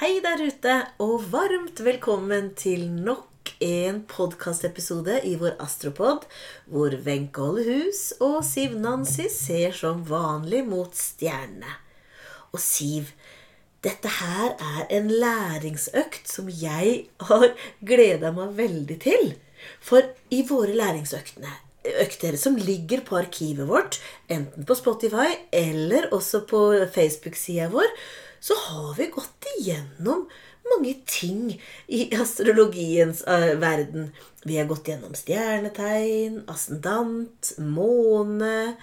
Hei der ute, og varmt velkommen til nok en podkastepisode i vår Astropod, hvor Wenche Ollehus og Siv Nancy ser som vanlig mot stjernene. Og Siv, dette her er en læringsøkt som jeg har gleda meg veldig til. For i våre læringsøktene økter som ligger på arkivet vårt, enten på Spotify eller også på Facebook-sida vår, så har vi gått igjennom mange ting i astrologiens uh, verden. Vi har gått gjennom stjernetegn, ascendant, måne.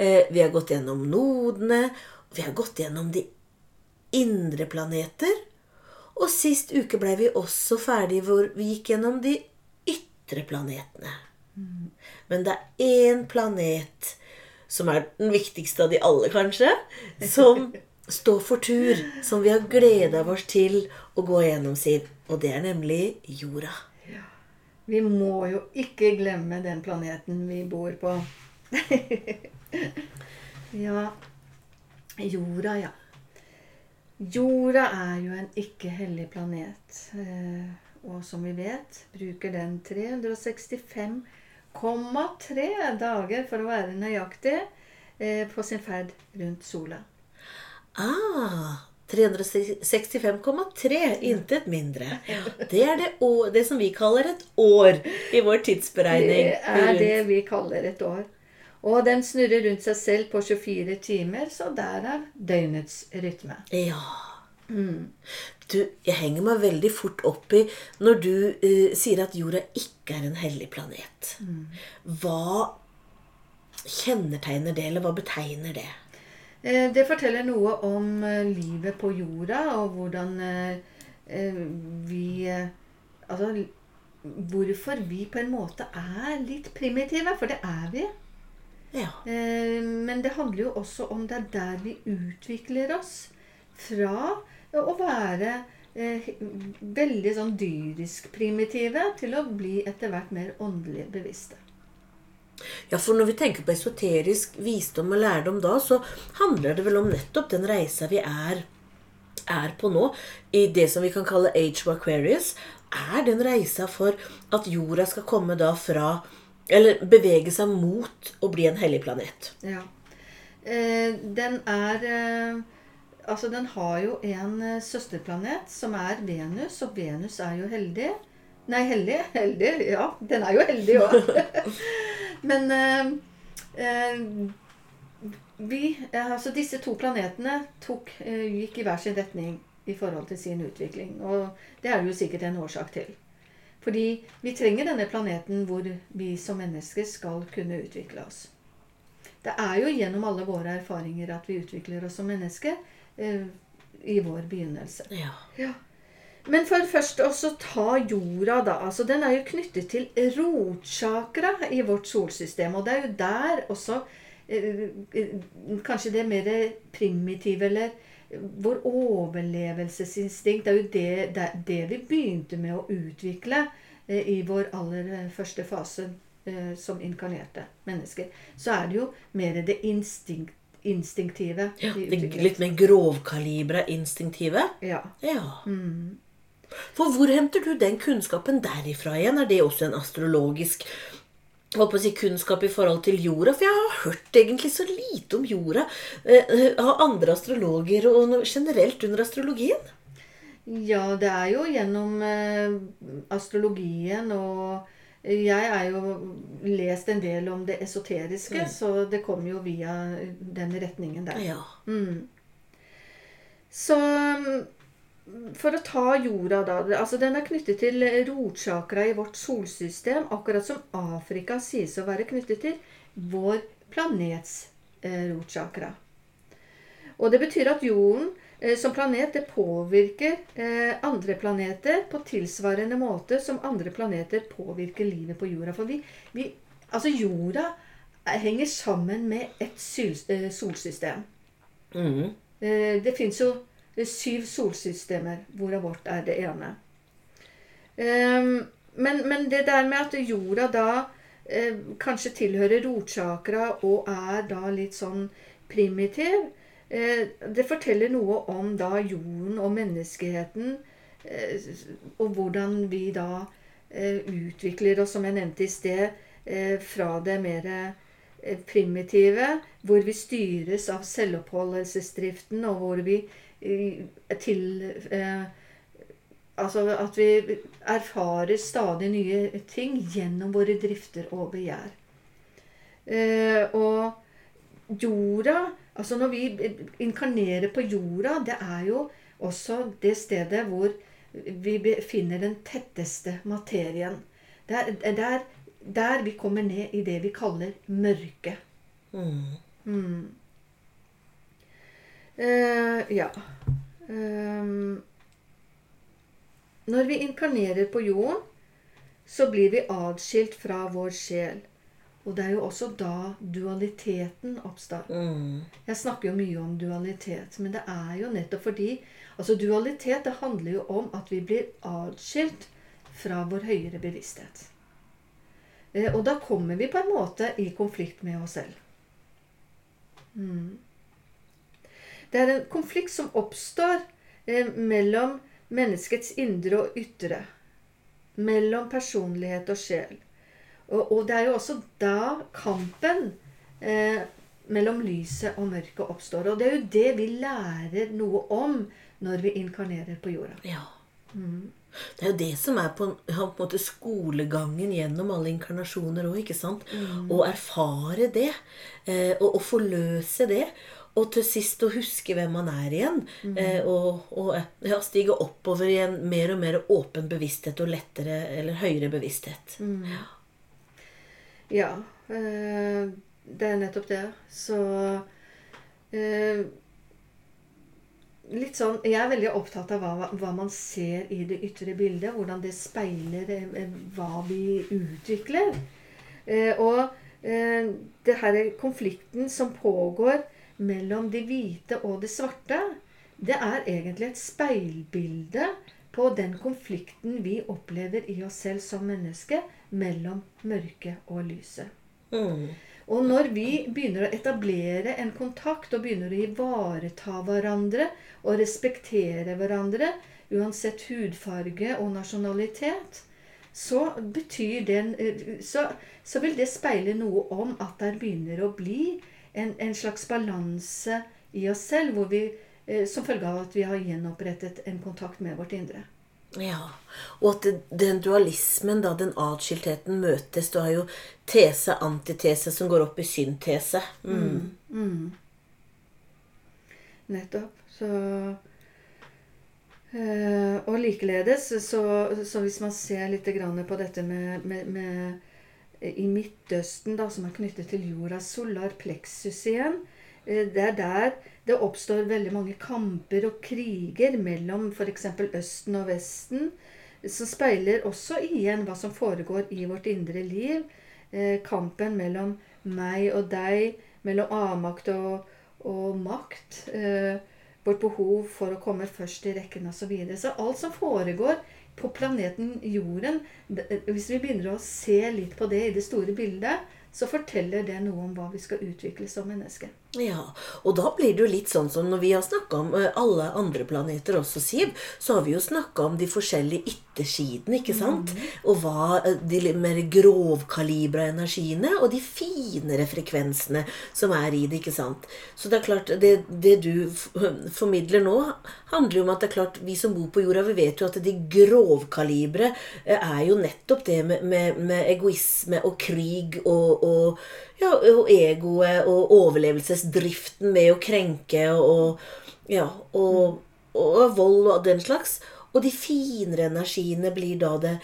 Uh, vi har gått gjennom nodene. Vi har gått gjennom de indre planeter. Og sist uke ble vi også ferdig hvor vi gikk gjennom de ytre planetene. Men det er én planet som er den viktigste av de alle, kanskje, som står for tur, som vi har gleda oss til å gå gjennom, Siv. Og det er nemlig jorda. Vi må jo ikke glemme den planeten vi bor på. ja Jorda, ja. Jorda er jo en ikke-hellig planet. eh, Og som vi vet, bruker den 365,3 dager, for å være nøyaktig, eh, på sin ferd rundt sola. Ah, 365,3. Intet mindre. Det er det, det som vi kaller et år i vår tidsberegning. Det er det vi kaller et år. Og den snurrer rundt seg selv på 24 timer, så derav døgnets rytme. Ja. Du, jeg henger meg veldig fort opp i når du uh, sier at jorda ikke er en hellig planet. Hva kjennetegner det, eller hva betegner det? Eh, Det forteller noe om eh, livet på jorda, og hvordan eh, vi Altså hvorfor vi på en måte er litt primitive, for det er vi. Ja. Men det handler jo også om det er der vi utvikler oss fra å være veldig sånn dyrisk primitive til å bli etter hvert mer åndelig bevisste. Ja, for når vi tenker på esoterisk visdom og lærdom da, så handler det vel om nettopp den reisa vi er, er på nå, i det som vi kan kalle age of Aquarius. Er den reisa for at jorda skal komme da fra Eller bevege seg mot å bli en hellig planet? Ja. Eh, den er eh, Altså, den har jo en eh, søsterplanet som er Venus, og Venus er jo heldig. Nei, heldig. Heldig, ja. Den er jo heldig òg. Men eh, eh, vi eh, Altså, disse to planetene tok, eh, gikk i hver sin retning i forhold til sin utvikling. Og det er det jo sikkert en årsak til. Fordi vi trenger denne planeten hvor vi som mennesker skal kunne utvikle oss. Det er jo gjennom alle våre erfaringer at vi utvikler oss som mennesker eh, i vår begynnelse. Ja. Ja. Men for først også ta jorda, da. altså Den er jo knyttet til rotsjakra i vårt solsystem. Og det er jo der også eh, eh, kanskje det mer primitive, eller vår overlevelsesinstinkt Det er jo det, det, det vi begynte med å utvikle eh, i vår aller eh, første fase eh, som inkarnerte mennesker. Så er det jo mer det instinkt, instinktive. ja det litt mer grovkalibra instinktive? Ja. Ja. For hvor henter du den kunnskapen derifra igjen? Er det også en astrologisk holdt på å si, kunnskap i forhold til jorda? For jeg har hørt egentlig så lite om jorda eh, av andre astrologer og generelt under astrologien. Ja, det er jo gjennom eh, astrologien og jeg er jo lest en del om det esoteriske, så det kommer jo via den retningen der. Ja. Så mm, for å ta jorda, da altså Den er knyttet til rotsjakra i vårt solsystem, akkurat som Afrika sies å være knyttet til vår planets eh, rotsjakra. Og det betyr at jorden eh, som planet det påvirker eh, andre planeter på tilsvarende måte som andre planeter påvirker livet på jorda. For vi, vi Altså, jorda eh, henger sammen med et eh, solsystem. Mm. Eh, det fins jo eh, syv solsystemer, hvorav vårt er det ene. Ehm, men, men det der med at jorda da eh, kanskje tilhører rotsakra, og er da litt sånn primitiv, eh, det forteller noe om da jorden og menneskeheten, eh, og hvordan vi da utvikler oss, som jeg nevnte i sted, fra det mer primitive, hvor vi styres av selvoppholdelsesdriften, og hvor vi til eh, Altså at vi erfarer stadig nye ting gjennom våre drifter og begjær. Eh, og jorda Altså når vi inkarnerer på jorda, det er jo også det stedet hvor vi finner den tetteste materien. Det er der, der vi kommer ned i det vi kaller mørke. Mm. Mm. Eh, ja. Um, når vi inkarnerer på jorden, så blir vi atskilt fra vår sjel. Og det er jo også da dualiteten oppstår. Mm. Jeg snakker jo mye om dualitet, men det er jo nettopp fordi Altså dualitet det handler jo om at vi blir atskilt fra vår høyere bevissthet. Eh, og da kommer vi på en måte i konflikt med oss selv. Mm. Det er en konflikt som oppstår eh, mellom menneskets indre og ytre. Mellom personlighet og sjel. Og, og det er jo også da kampen eh, mellom lyset og mørket oppstår. Og det er jo det vi lærer noe om når vi inkarnerer på jorda. Ja. Mm. Det er jo det som er på, på en måte skolegangen gjennom alle inkarnasjoner òg, sant? Å erfare det. Eh, og, og forløse det. Og til sist å huske hvem man er igjen. Eh, og og ja, stige oppover i en mer og mer åpen bevissthet og lettere eller høyere bevissthet. Ja. Eh, det er nettopp det. Så eh, Litt sånn Jeg er veldig opptatt av hva, hva man ser i det ytre bildet. Hvordan det speiler eh, hva vi utvikler. Eh, og eh, det her konflikten som pågår mellom de hvite og det svarte, det er egentlig et speilbilde på den konflikten vi opplever i oss selv som menneske mellom mørket og lyset. Mm. Og når vi begynner å etablere en kontakt og begynner å ivareta hverandre og respektere hverandre, uansett hudfarge og nasjonalitet, så betyr den Så, så vil det speile noe om at det begynner å bli en, en slags balanse i oss selv, hvor vi, eh, som følge av at vi har gjenopprettet en kontakt med vårt indre. Ja, og at den dualismen, da, den atskiltheten, møtes. Du har jo tese, antitese, som går opp i syntese. Mm. Nettopp. Så øh, Og likeledes, så, så hvis man ser litt grann på dette med, med, med I Midtøsten, da, som er knyttet til jorda, solar plexus igjen, eh, det er der det oppstår veldig mange kamper og kriger mellom f.eks. Østen og Vesten, som speiler også igjen hva som foregår i vårt indre liv. Eh, kampen mellom meg og deg, mellom avmakt og, og makt. Eh, vårt behov for å komme først i rekken osv. Så, videre. så alt som foregår på planeten Jorden Hvis vi begynner å se litt på det i det store bildet, så forteller det noe om hva vi skal utvikle som menneske. Ja, og da blir det jo litt sånn som når vi har snakka om eh, alle andre planeter også, Siv, så har vi jo snakka om de forskjellige yttersidene, ikke sant? Og hva eh, de mer grovkalibra energiene og de finere frekvensene som er i det, ikke sant? Så det er klart, det, det du formidler nå, handler jo om at det er klart, vi som bor på jorda, vi vet jo at de grovkalibre eh, er jo nettopp det med, med, med egoisme og krig og, og ja, og egoet og overlevelsesdriften med å krenke og, ja, og, og vold og den slags. Og de finere energiene blir da det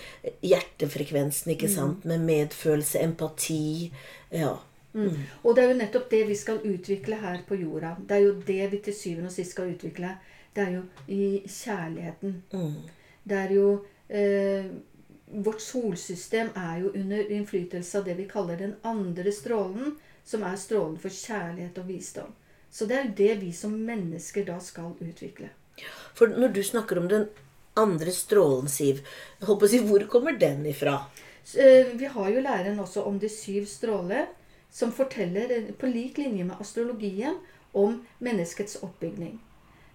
hjertefrekvensen, ikke sant? Med medfølelse, empati. Ja. Og det er jo nettopp det vi skal utvikle her på jorda. Det er jo det vi til syvende og sist skal utvikle. Det er jo i kjærligheten. Det er jo eh, Vårt solsystem er jo under innflytelse av det vi kaller den andre strålen, som er strålen for kjærlighet og visdom. Så det er jo det vi som mennesker da skal utvikle. For når du snakker om den andre strålen, Siv, jeg håper å si, hvor kommer den ifra? Vi har jo læren også om de syv stråler, som forteller, på lik linje med astrologien, om menneskets oppbygning.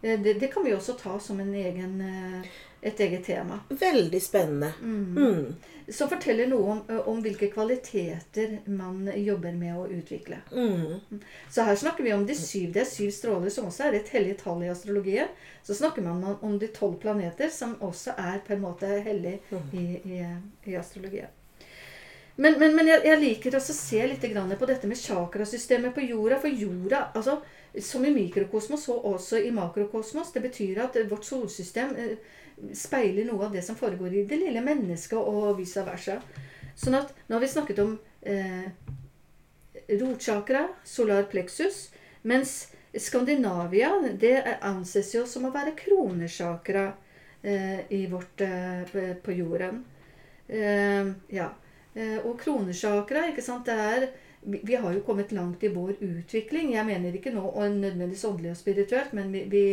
Det, det kan vi også ta som en egen, et eget tema. Veldig spennende. Mm. Som forteller noe om, om hvilke kvaliteter man jobber med å utvikle. Mm. Så her snakker vi om de syv. Det er syv stråler, som også er et hellig tall i astrologien. Så snakker man om- de tolv planeter, som også er på en måte hellig i, i, i astrologien. Men, men, men jeg, jeg liker også å se litt grann på dette med chakrasystemet på jorda. For jorda, altså, som i mikrokosmos, så også i makrokosmos. Det betyr at vårt solsystem speiler noe av det som foregår i det lille mennesket, og vice versa. Sånn at nå har vi snakket om eh, rotchakra, solar plexus, mens Skandinavia det anses jo som å være kronesakra eh, i vårt, eh, på- jorden. Eh, ja. Eh, og kronesakra, ikke sant, det er vi, har jo kommet langt i vår utvikling. Jeg mener ikke nå nødvendigvis åndelig og spirituelt, men vi, vi,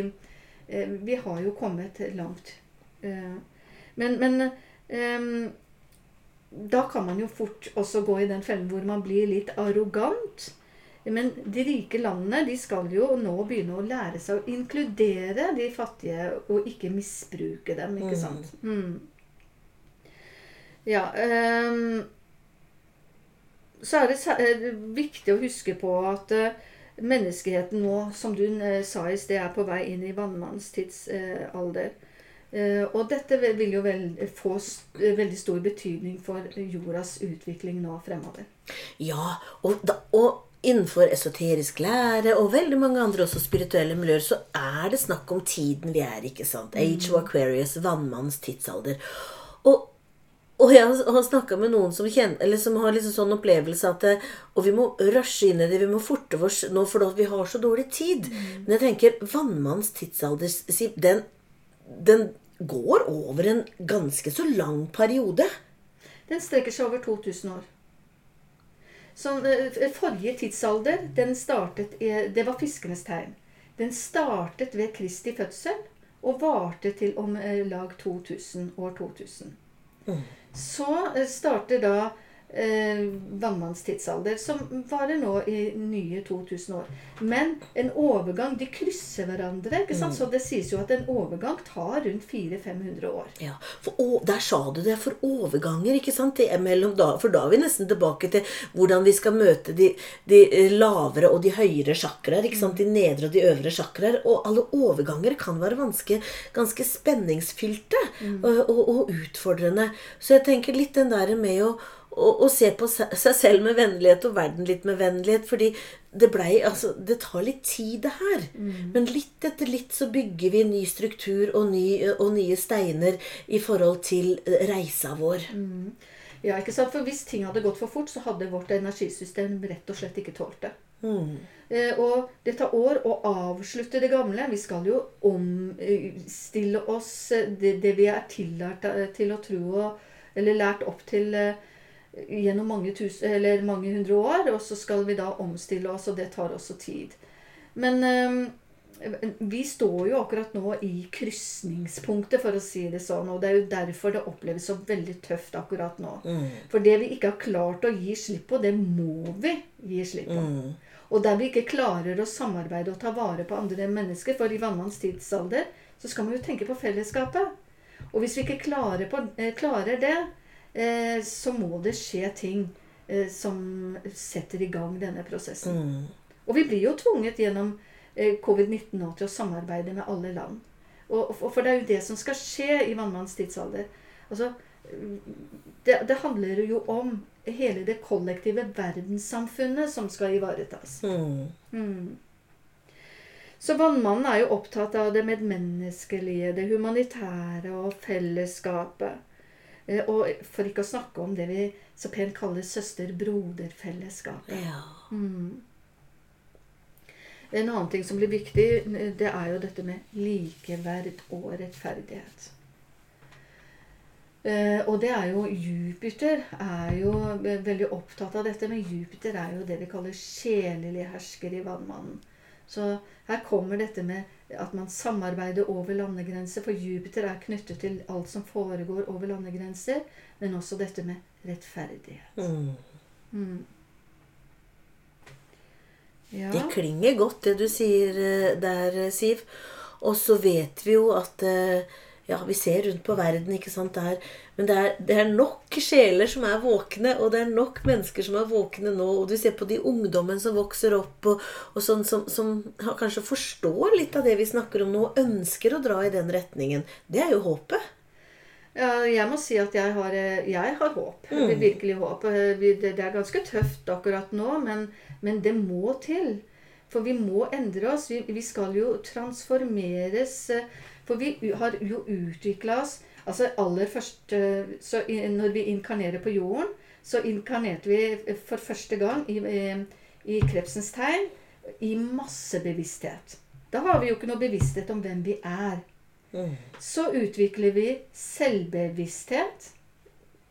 eh, vi har jo kommet langt. Eh, men men um, da kan man jo fort også gå i den fellen hvor man blir litt arrogant. Men de rike landene de skal jo nå begynne å lære seg å inkludere de fattige og ikke misbruke dem. ikke Mm. sant? Mm. Ja um, Så er det eh, viktig å huske på at eh, menneskeheten nå, som du sa i sted, er på vei inn i vannmannstidsalder. Eh, og dette vil jo få eh, veldig stor betydning for jordas utvikling nå fremover. Ja, og, da, og innenfor esoterisk lære og veldig mange andre også spirituelle miljøer, så er det snakk om tiden vi er, ikke sant? Age of Aquarius, vannmannens tidsalder. Og, og jeg har- snakka med noen som, kjenner, eller som har liksom sånn opplevelse at Og vi må rushe inn i det, vi må forte oss nå, fordi vi har så dårlig tid. Men jeg tenker vannmannens tidsalder, den, den går over en ganske så lang periode. Den strekker seg over 2000 år. Så eh, Forrige tidsalder den startet, i- det var fiskenes tegn. Den startet ved Kristi fødsel og varte til om eh, lag 2000, år 2000. Så eh, starter da eh, vannmannens tidsalder, som varer nå i nye 2000 år. Men en overgang De krysser hverandre. ikke sant? Så det sies jo at en overgang tar rundt 400-500 år. Ja, for, å, Der sa du det. For overganger, ikke sant? Det er mellom da, for da er vi nesten tilbake til hvordan vi skal møte de, de eh, lavere og de høyere chakraer. ikke sant? De nedre og de øvre chakraer. Og alle overganger kan være vanske, ganske spenningsfylte og, og, og utfordrende. Så jeg tenker litt den der med å å, å se på seg selv med vennlighet og verden litt med vennlighet. Fordi det blei Altså, det tar litt tid, det her. Men litt etter litt så bygger vi ny struktur og, ny, og nye steiner i forhold til eh, reisa vår. Ja, ikke sant? For Hvis ting hadde gått for fort, så hadde vårt energisystem rett og slett ikke tålt det. Mm. Eh, og det tar år å avslutte det gamle. Vi skal jo omstille oss eh, det, det vi er tillært eh, til å tro og, eller lært opp til eh, gjennom mange, tusen, eller mange hundre år. Og så skal vi da omstille oss, og det tar også tid. Men eh, vi står jo akkurat nå i krysningspunktet, for å si det sånn. Og det er jo derfor det oppleves så veldig tøft akkurat nå. Mm. For det vi ikke har klart å gi slipp på, det må vi gi slipp på. Mm. Og der vi ikke klarer å samarbeide og ta vare på andre mennesker, for i vannmanns tidsalder så skal man jo tenke på fellesskapet. Og hvis vi ikke klarer, på, eh, klarer det, så må det skje ting eh, som setter i gang denne prosessen. Mm. Og vi blir jo tvunget gjennom eh, covid-19 nå til å samarbeide med alle land. Og, og, for det er jo det som skal skje i vannmanns tidsalder. Altså, det, det handler jo om hele det kollektive verdenssamfunnet som skal ivaretas. Mm. Mm. Så vannmannen er jo opptatt av det medmenneskelige, det humanitære og fellesskapet. Eh, Og for ikke å snakke om det vi så pent kaller søster-broder-fellesskapet. Ja. Mm. En annen ting som blir viktig, det er jo dette med likeverd og rettferdighet. Eh, og det er jo Jupiter er jo veldig opptatt av dette, men Jupiter er jo det vi kaller sjelelig hersker i vannmannen. Så her kommer dette med at man samarbeider over landegrenser, for Jupiter er knyttet til alt som foregår over landegrenser, men også dette med rettferdighet. Mm. Mm. Ja. Det klinger godt, det du sier eh, der, eh, Siv. Og så vet vi jo at eh, Ja, vi ser rundt på verden, ikke sant, der. Men det er, det er nok sjeler som er våkne, og det er nok mennesker som er våkne nå. Og du ser på de ungdommen som vokser opp, og, og sånn som, som kanskje forstår litt av det vi snakker om nå, og ønsker å dra i den retningen. Det er jo håpet. Jeg må si at jeg har, eh, jeg har håp. Virkelig håp. Eh, Det det er ganske tøft akkurat nå, men, men det må til. For vi må endre oss. Vi, vi skal jo transformeres. For vi har jo utvikla oss Altså aller først så Når vi inkarnerer på jorden, så inkarnerte vi for første gang i, i krepsens tegn i massebevissthet. Da har vi jo ikke noe bevissthet om hvem vi er. Så utvikler vi selvbevissthet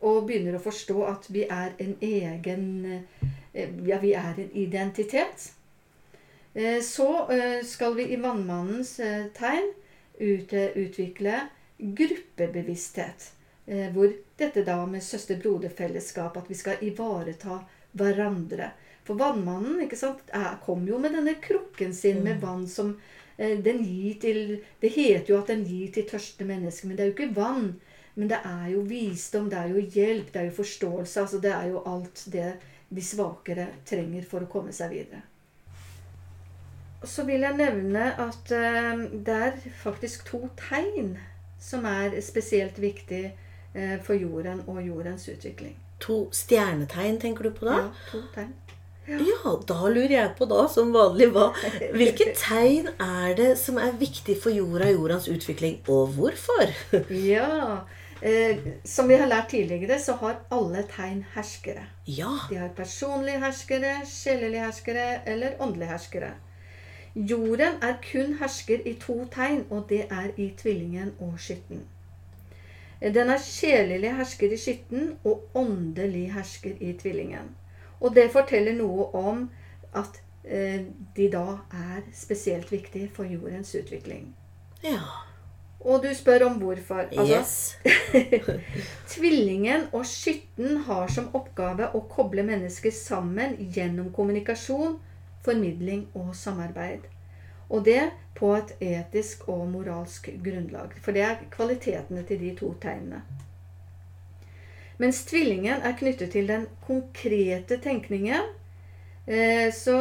og begynner å forstå at vi er en egen eh, Ja, vi er en identitet. Eh, Så eh, skal vi i vannmannens tegn utvikle gruppebevissthet. eh, Hvor dette da med søster-broder-fellesskap, at vi skal ivareta hverandre. For vannmannen ikke sant, kom jo med denne krukken sin med vann som eh, den gir til Det heter jo at den gir til tørste mennesker, men det er jo ikke vann. Men det er jo visdom, det er jo hjelp, det er jo forståelse. altså Det er jo alt det de svakere trenger for å komme seg videre. Så vil jeg nevne at eh, det er faktisk to tegn som er spesielt viktig eh, for jorden og jordens utvikling. To stjernetegn, tenker du på da? Ja, to tegn. Ja, da lurer jeg på da, som vanlig, hva Hvilke tegn er det som er viktig for jorda og jordens utvikling, og hvorfor? Ja, eh, Som vi har lært tidligere, så har alle tegn herskere. Ja. De har personlige herskere, sjelelige herskere eller åndelige herskere. Jorden er kun hersker i to tegn, og det er i tvillingen og skytten. Den er sjelelig hersker i skytten og åndelig hersker i tvillingen. Og det forteller noe om at eh, de da er spesielt viktige for jordens utvikling. Ja. Og du spør om hvorfor. Altså, Yes. Tvillingen og skytten har som oppgave å koble mennesker sammen gjennom kommunikasjon, formidling og samarbeid. Og det på et etisk og moralsk grunnlag. For det er kvalitetene til de to tegnene. Mens tvillingen er knyttet til den konkrete tenkningen, eh, så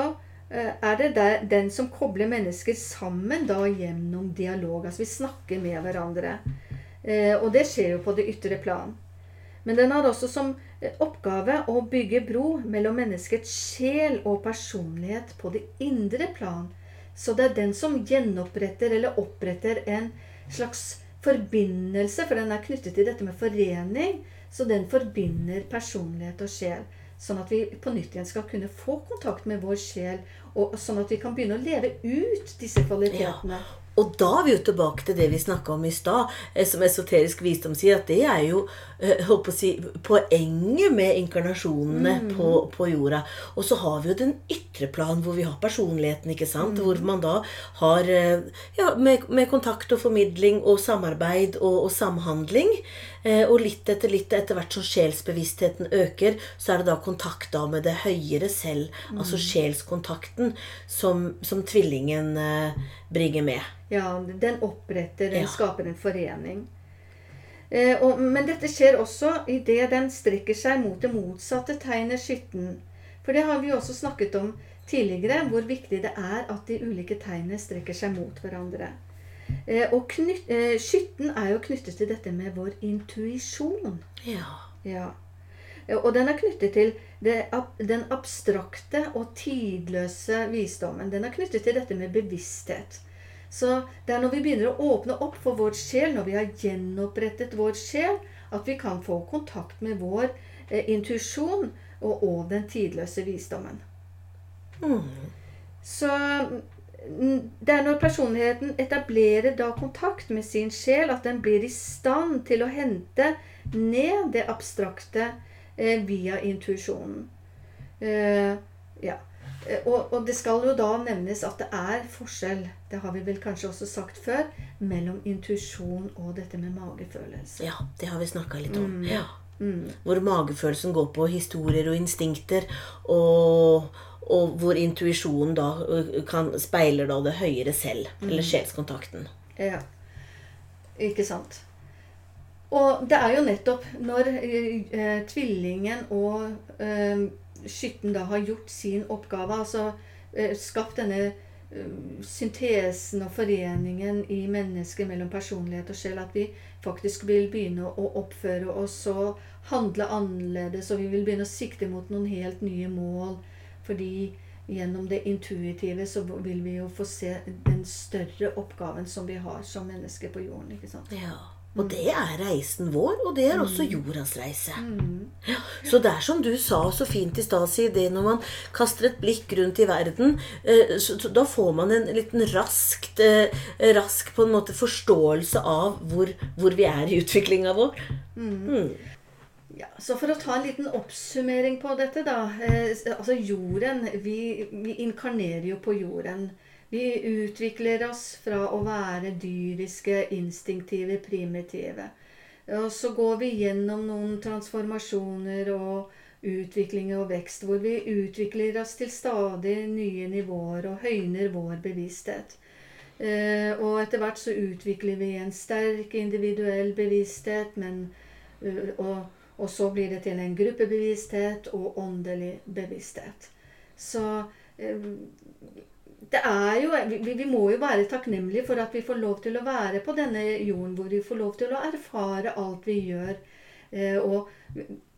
eh, er det den som kobler mennesker sammen da gjennom dialog. Altså vi snakker med hverandre. Eh, og det skjer jo på det ytre plan. Men den har også som eh, oppgave å bygge bro mellom menneskets sjel og personlighet på det indre plan. Så det er den som gjenoppretter eller oppretter en slags forbindelse, for den er knyttet til dette med forening. Så den forbinder personlighet og sjel. Sånn at vi på nytt igjen skal kunne få kontakt med vår sjel, og sånn at vi kan begynne å leve ut disse kvalitetene. Og da er vi jo tilbake til det vi snakka om i stad, eh, som esoterisk visdom sier, at det er jo håper å si, poenget med inkarnasjonene på, på jorda. Og så har vi jo den ytre plan, hvor vi har personligheten, ikke sant? Hvor man da har eh, ja, med, med kontakt og formidling og samarbeid og, og samhandling. Eh, og litt etter litt etter hvert som sjelsbevisstheten øker, så er det da kontakt da med det høyere selv, altså sjelskontakten, som, som tvillingen eh, bringer med. Ja, den oppretter, den Ja. skaper en forening. Eh, og, men dette skjer også idet den strekker seg mot det motsatte tegnet skytten. For det har vi også snakket om tidligere, hvor viktig det er at de ulike tegnene strekker seg mot hverandre. Eh, og knyt, eh, skytten er jo knyttet til dette med vår intuisjon. Ja. Ja. Og den er knyttet til det, den abstrakte og tidløse visdommen. Den er knyttet til dette med bevissthet. Så det er når vi begynner å åpne opp for vår sjel, når vi har gjenopprettet vår sjel, at vi kan få kontakt med vår eh, intuisjon og, og den tidløse visdommen. Så mm, det er når personligheten etablerer da kontakt med sin sjel, at den blir i stand til å hente ned det abstrakte eh, via intuisjonen. Eh, ja. Eh, Og, og det skal jo da nevnes at det er forskjell, det har vi vel kanskje også sagt før, mellom intuisjon og dette med magefølelse. ja, det har vi snakka litt om. Mm. Ja. Mm. Hvor magefølelsen går på historier og instinkter, og, og hvor intuisjonen da kan speiler da det høyere selv, eller sjelskontakten. Ja. Ikke sant. Og det er jo nettopp når eh, tvillingen og eh, skytten da har gjort sin oppgave, altså eh, skapt denne eh, syntesen og foreningen i mennesket mellom personlighet og sjel, at vi faktisk vil begynne å oppføre oss og handle annerledes, og vi vil begynne å sikte mot noen helt nye mål. Fordi gjennom det intuitive så vil vi jo få se den større oppgaven som vi har som mennesker på jorden. ikke sant? Ja. Og det er reisen vår, og det er også jordas reise. Ja, så det er som du sa så fint i stad, det når man kaster et blikk rundt i verden, eh, så, da får man en liten raskt, eh, rask på en måte forståelse av hvor, hvor vi er i utviklinga vår. Mm. Ja, så For å ta en liten oppsummering på dette, da. Eh, altså Jorden vi, vi inkarnerer jo på jorden. Vi utvikler oss fra å være dyriske, instinktive, primitive. Og så går vi gjennom noen transformasjoner og utvikling og vekst, hvor vi utvikler oss til stadig nye nivåer og høyner vår bevissthet. Eh, og etter hvert så utvikler vi en sterk individuell bevissthet, men, uh, og, og så blir det til en gruppebevissthet og åndelig bevissthet. Så eh, det er jo, vi, vi, må jo være takknemlige for at vi får lov til å være på denne jorden, hvor vi får lov til å erfare alt vi gjør. Eh, og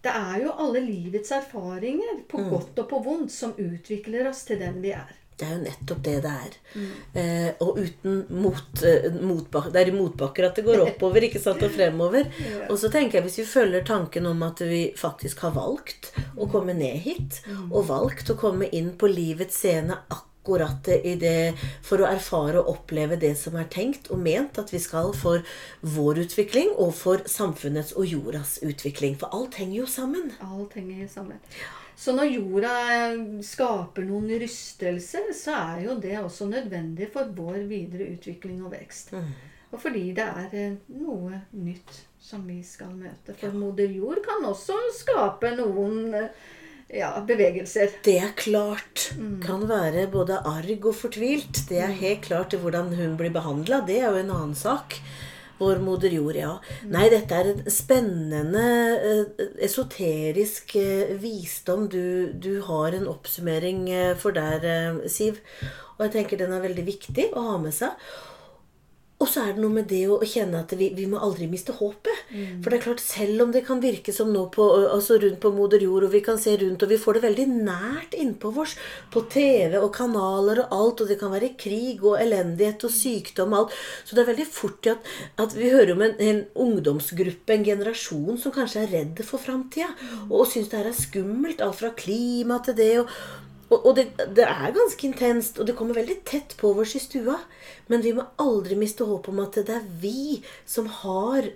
det er jo alle livets erfaringer, på mm. godt og på vondt, som utvikler oss til den vi er. Det er jo nettopp det det er. Mm. Eh, og uten mot, eh, motbak, Det er i motbakker at det går oppover, ikke sant, og fremover. ja. Og så tenker jeg, hvis vi følger tanken om at vi faktisk har valgt å komme ned hit, mm. og valgt å komme inn på livets scene akkurat akkurat i det for å erfare og oppleve det som er tenkt og ment at vi skal for vår utvikling og for samfunnets og jordas utvikling. For alt henger jo sammen. Alt henger sammen. Så når jorda skaper noen rystelser, så er jo det også nødvendig for vår videre utvikling og vekst. Mm. Og fordi det er eh, noe nytt som vi skal møte. For moder jord kan også skape noen eh, ja, bevegelser. Det er klart. Mm. Kan være både arg og fortvilt. Det er mm. helt klart hvordan hun blir behandla. Det er jo en annen sak. Vår moder jord, ja. Mm. Nei, dette er en spennende, eh, esoterisk eh, visdom du, du har en oppsummering eh, for der, Siv. Og jeg tenker den er veldig viktig å ha med seg. Og så er det noe med det å kjenne at vi, vi må aldri miste håpet. Mm. For det er klart, selv om det kan virke som nå på, altså rundt på moder jord, og vi kan se rundt, og vi får det veldig nært innpå vårs, på TV og kanaler og alt, og det kan være krig og elendighet og sykdom og alt Så det er veldig fort at, at vi hører om en, en, ungdomsgruppe, en generasjon, som kanskje er redd for framtida, mm. og syns det her er skummelt. Alt fra klima til det. og og, og det, det, er ganske intenst, og det kommer veldig tett på oss i stua. Men vi må aldri miste håp om at det er vi som har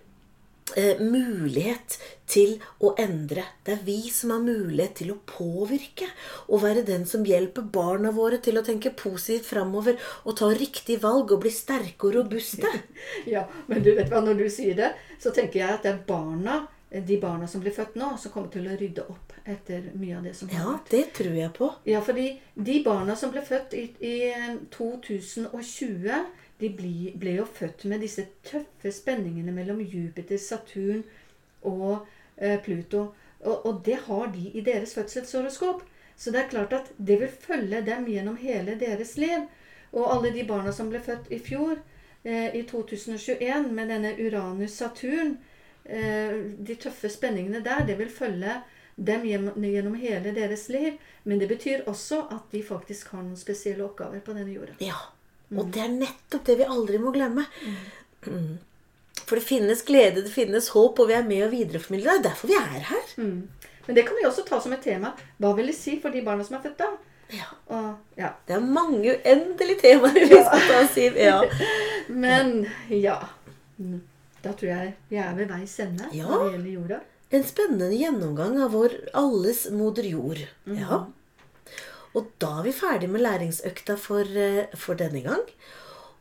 eh, mulighet til å endre. Det er vi som har mulighet til å påvirke. Og være den som hjelper barna våre til å tenke positivt framover og ta riktig valg og bli sterke og robuste. Ja, men du vet hva, når du sier det, så tenker jeg at det er barna de barna som blir født nå, som kommer til å rydde opp etter mye av det som har vært. Ja, det tror jeg på. Ja, fordi de barna som ble født i, i 2020, de ble, ble, jo født med disse tøffe spenningene mellom Jupiter, Saturn og eh, Pluto. Og, og, det har de i deres fødselshoroskop. Så det er klart at det vil følge dem gjennom hele deres liv. Og alle de barna som ble født i fjor, eh, i 2021, med denne Uranus-Saturn, Eh, de tøffe spenningene der, det vil følge dem gjennom hele deres liv. Men det betyr også at de faktisk har noen spesielle oppgaver på denne jorda. Ja, og det er nettopp det vi aldri må glemme. Mm. For det finnes glede, det finnes håp, og vi er med å videreformidle. Det er derfor vi er her. Mm. Men det kan vi også ta som et tema. Hva vil det si for de barna som er født da? Ja. Og, ja. Det er mange uendelige temaer vi skal ta, Siv. Ja. Men ja. Da tror jeg vi er ved veis ende ja. når det gjelder jorda. En spennende gjennomgang av vår alles moder jord. Mm -hmm. Ja. Og da er vi ferdig med læringsøkta for, eh, for, denne gang.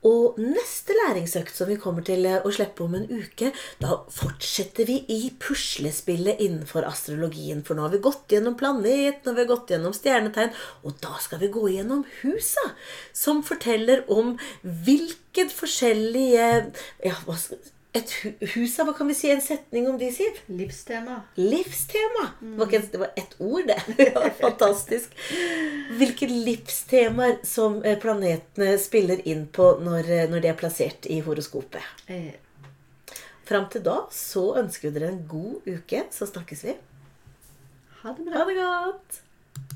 Og neste læringsøkt som vi kommer til eh, å slippe om en uke, da fortsetter vi i puslespillet innenfor astrologien. For nå har vi gått gjennom planet, nå har vi gått gjennom stjernetegn, og da skal vi gå gjennom husa, som forteller om hvilket forskjellige ja, hva skal, et hus Husa, hva kan vi si? En setning om de, Siv? Livstema. Livstema. Det var, ikke, det var ett ord, det. Ja, fantastisk. Hvilke livstemaer som eh, planetene spiller inn på når, eh, når de er plassert i horoskopet. Eh, Fram til da så ønsker vi dere en god uke, så snakkes vi. ha det bra. Ha det godt!